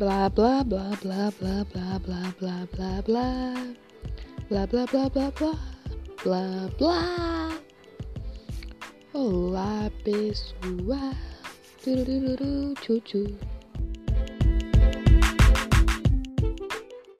bla bla bla bla bla bla bla bla bla bla bla bla bla bla bla bla bla Olá pessoal, turururu, chuchu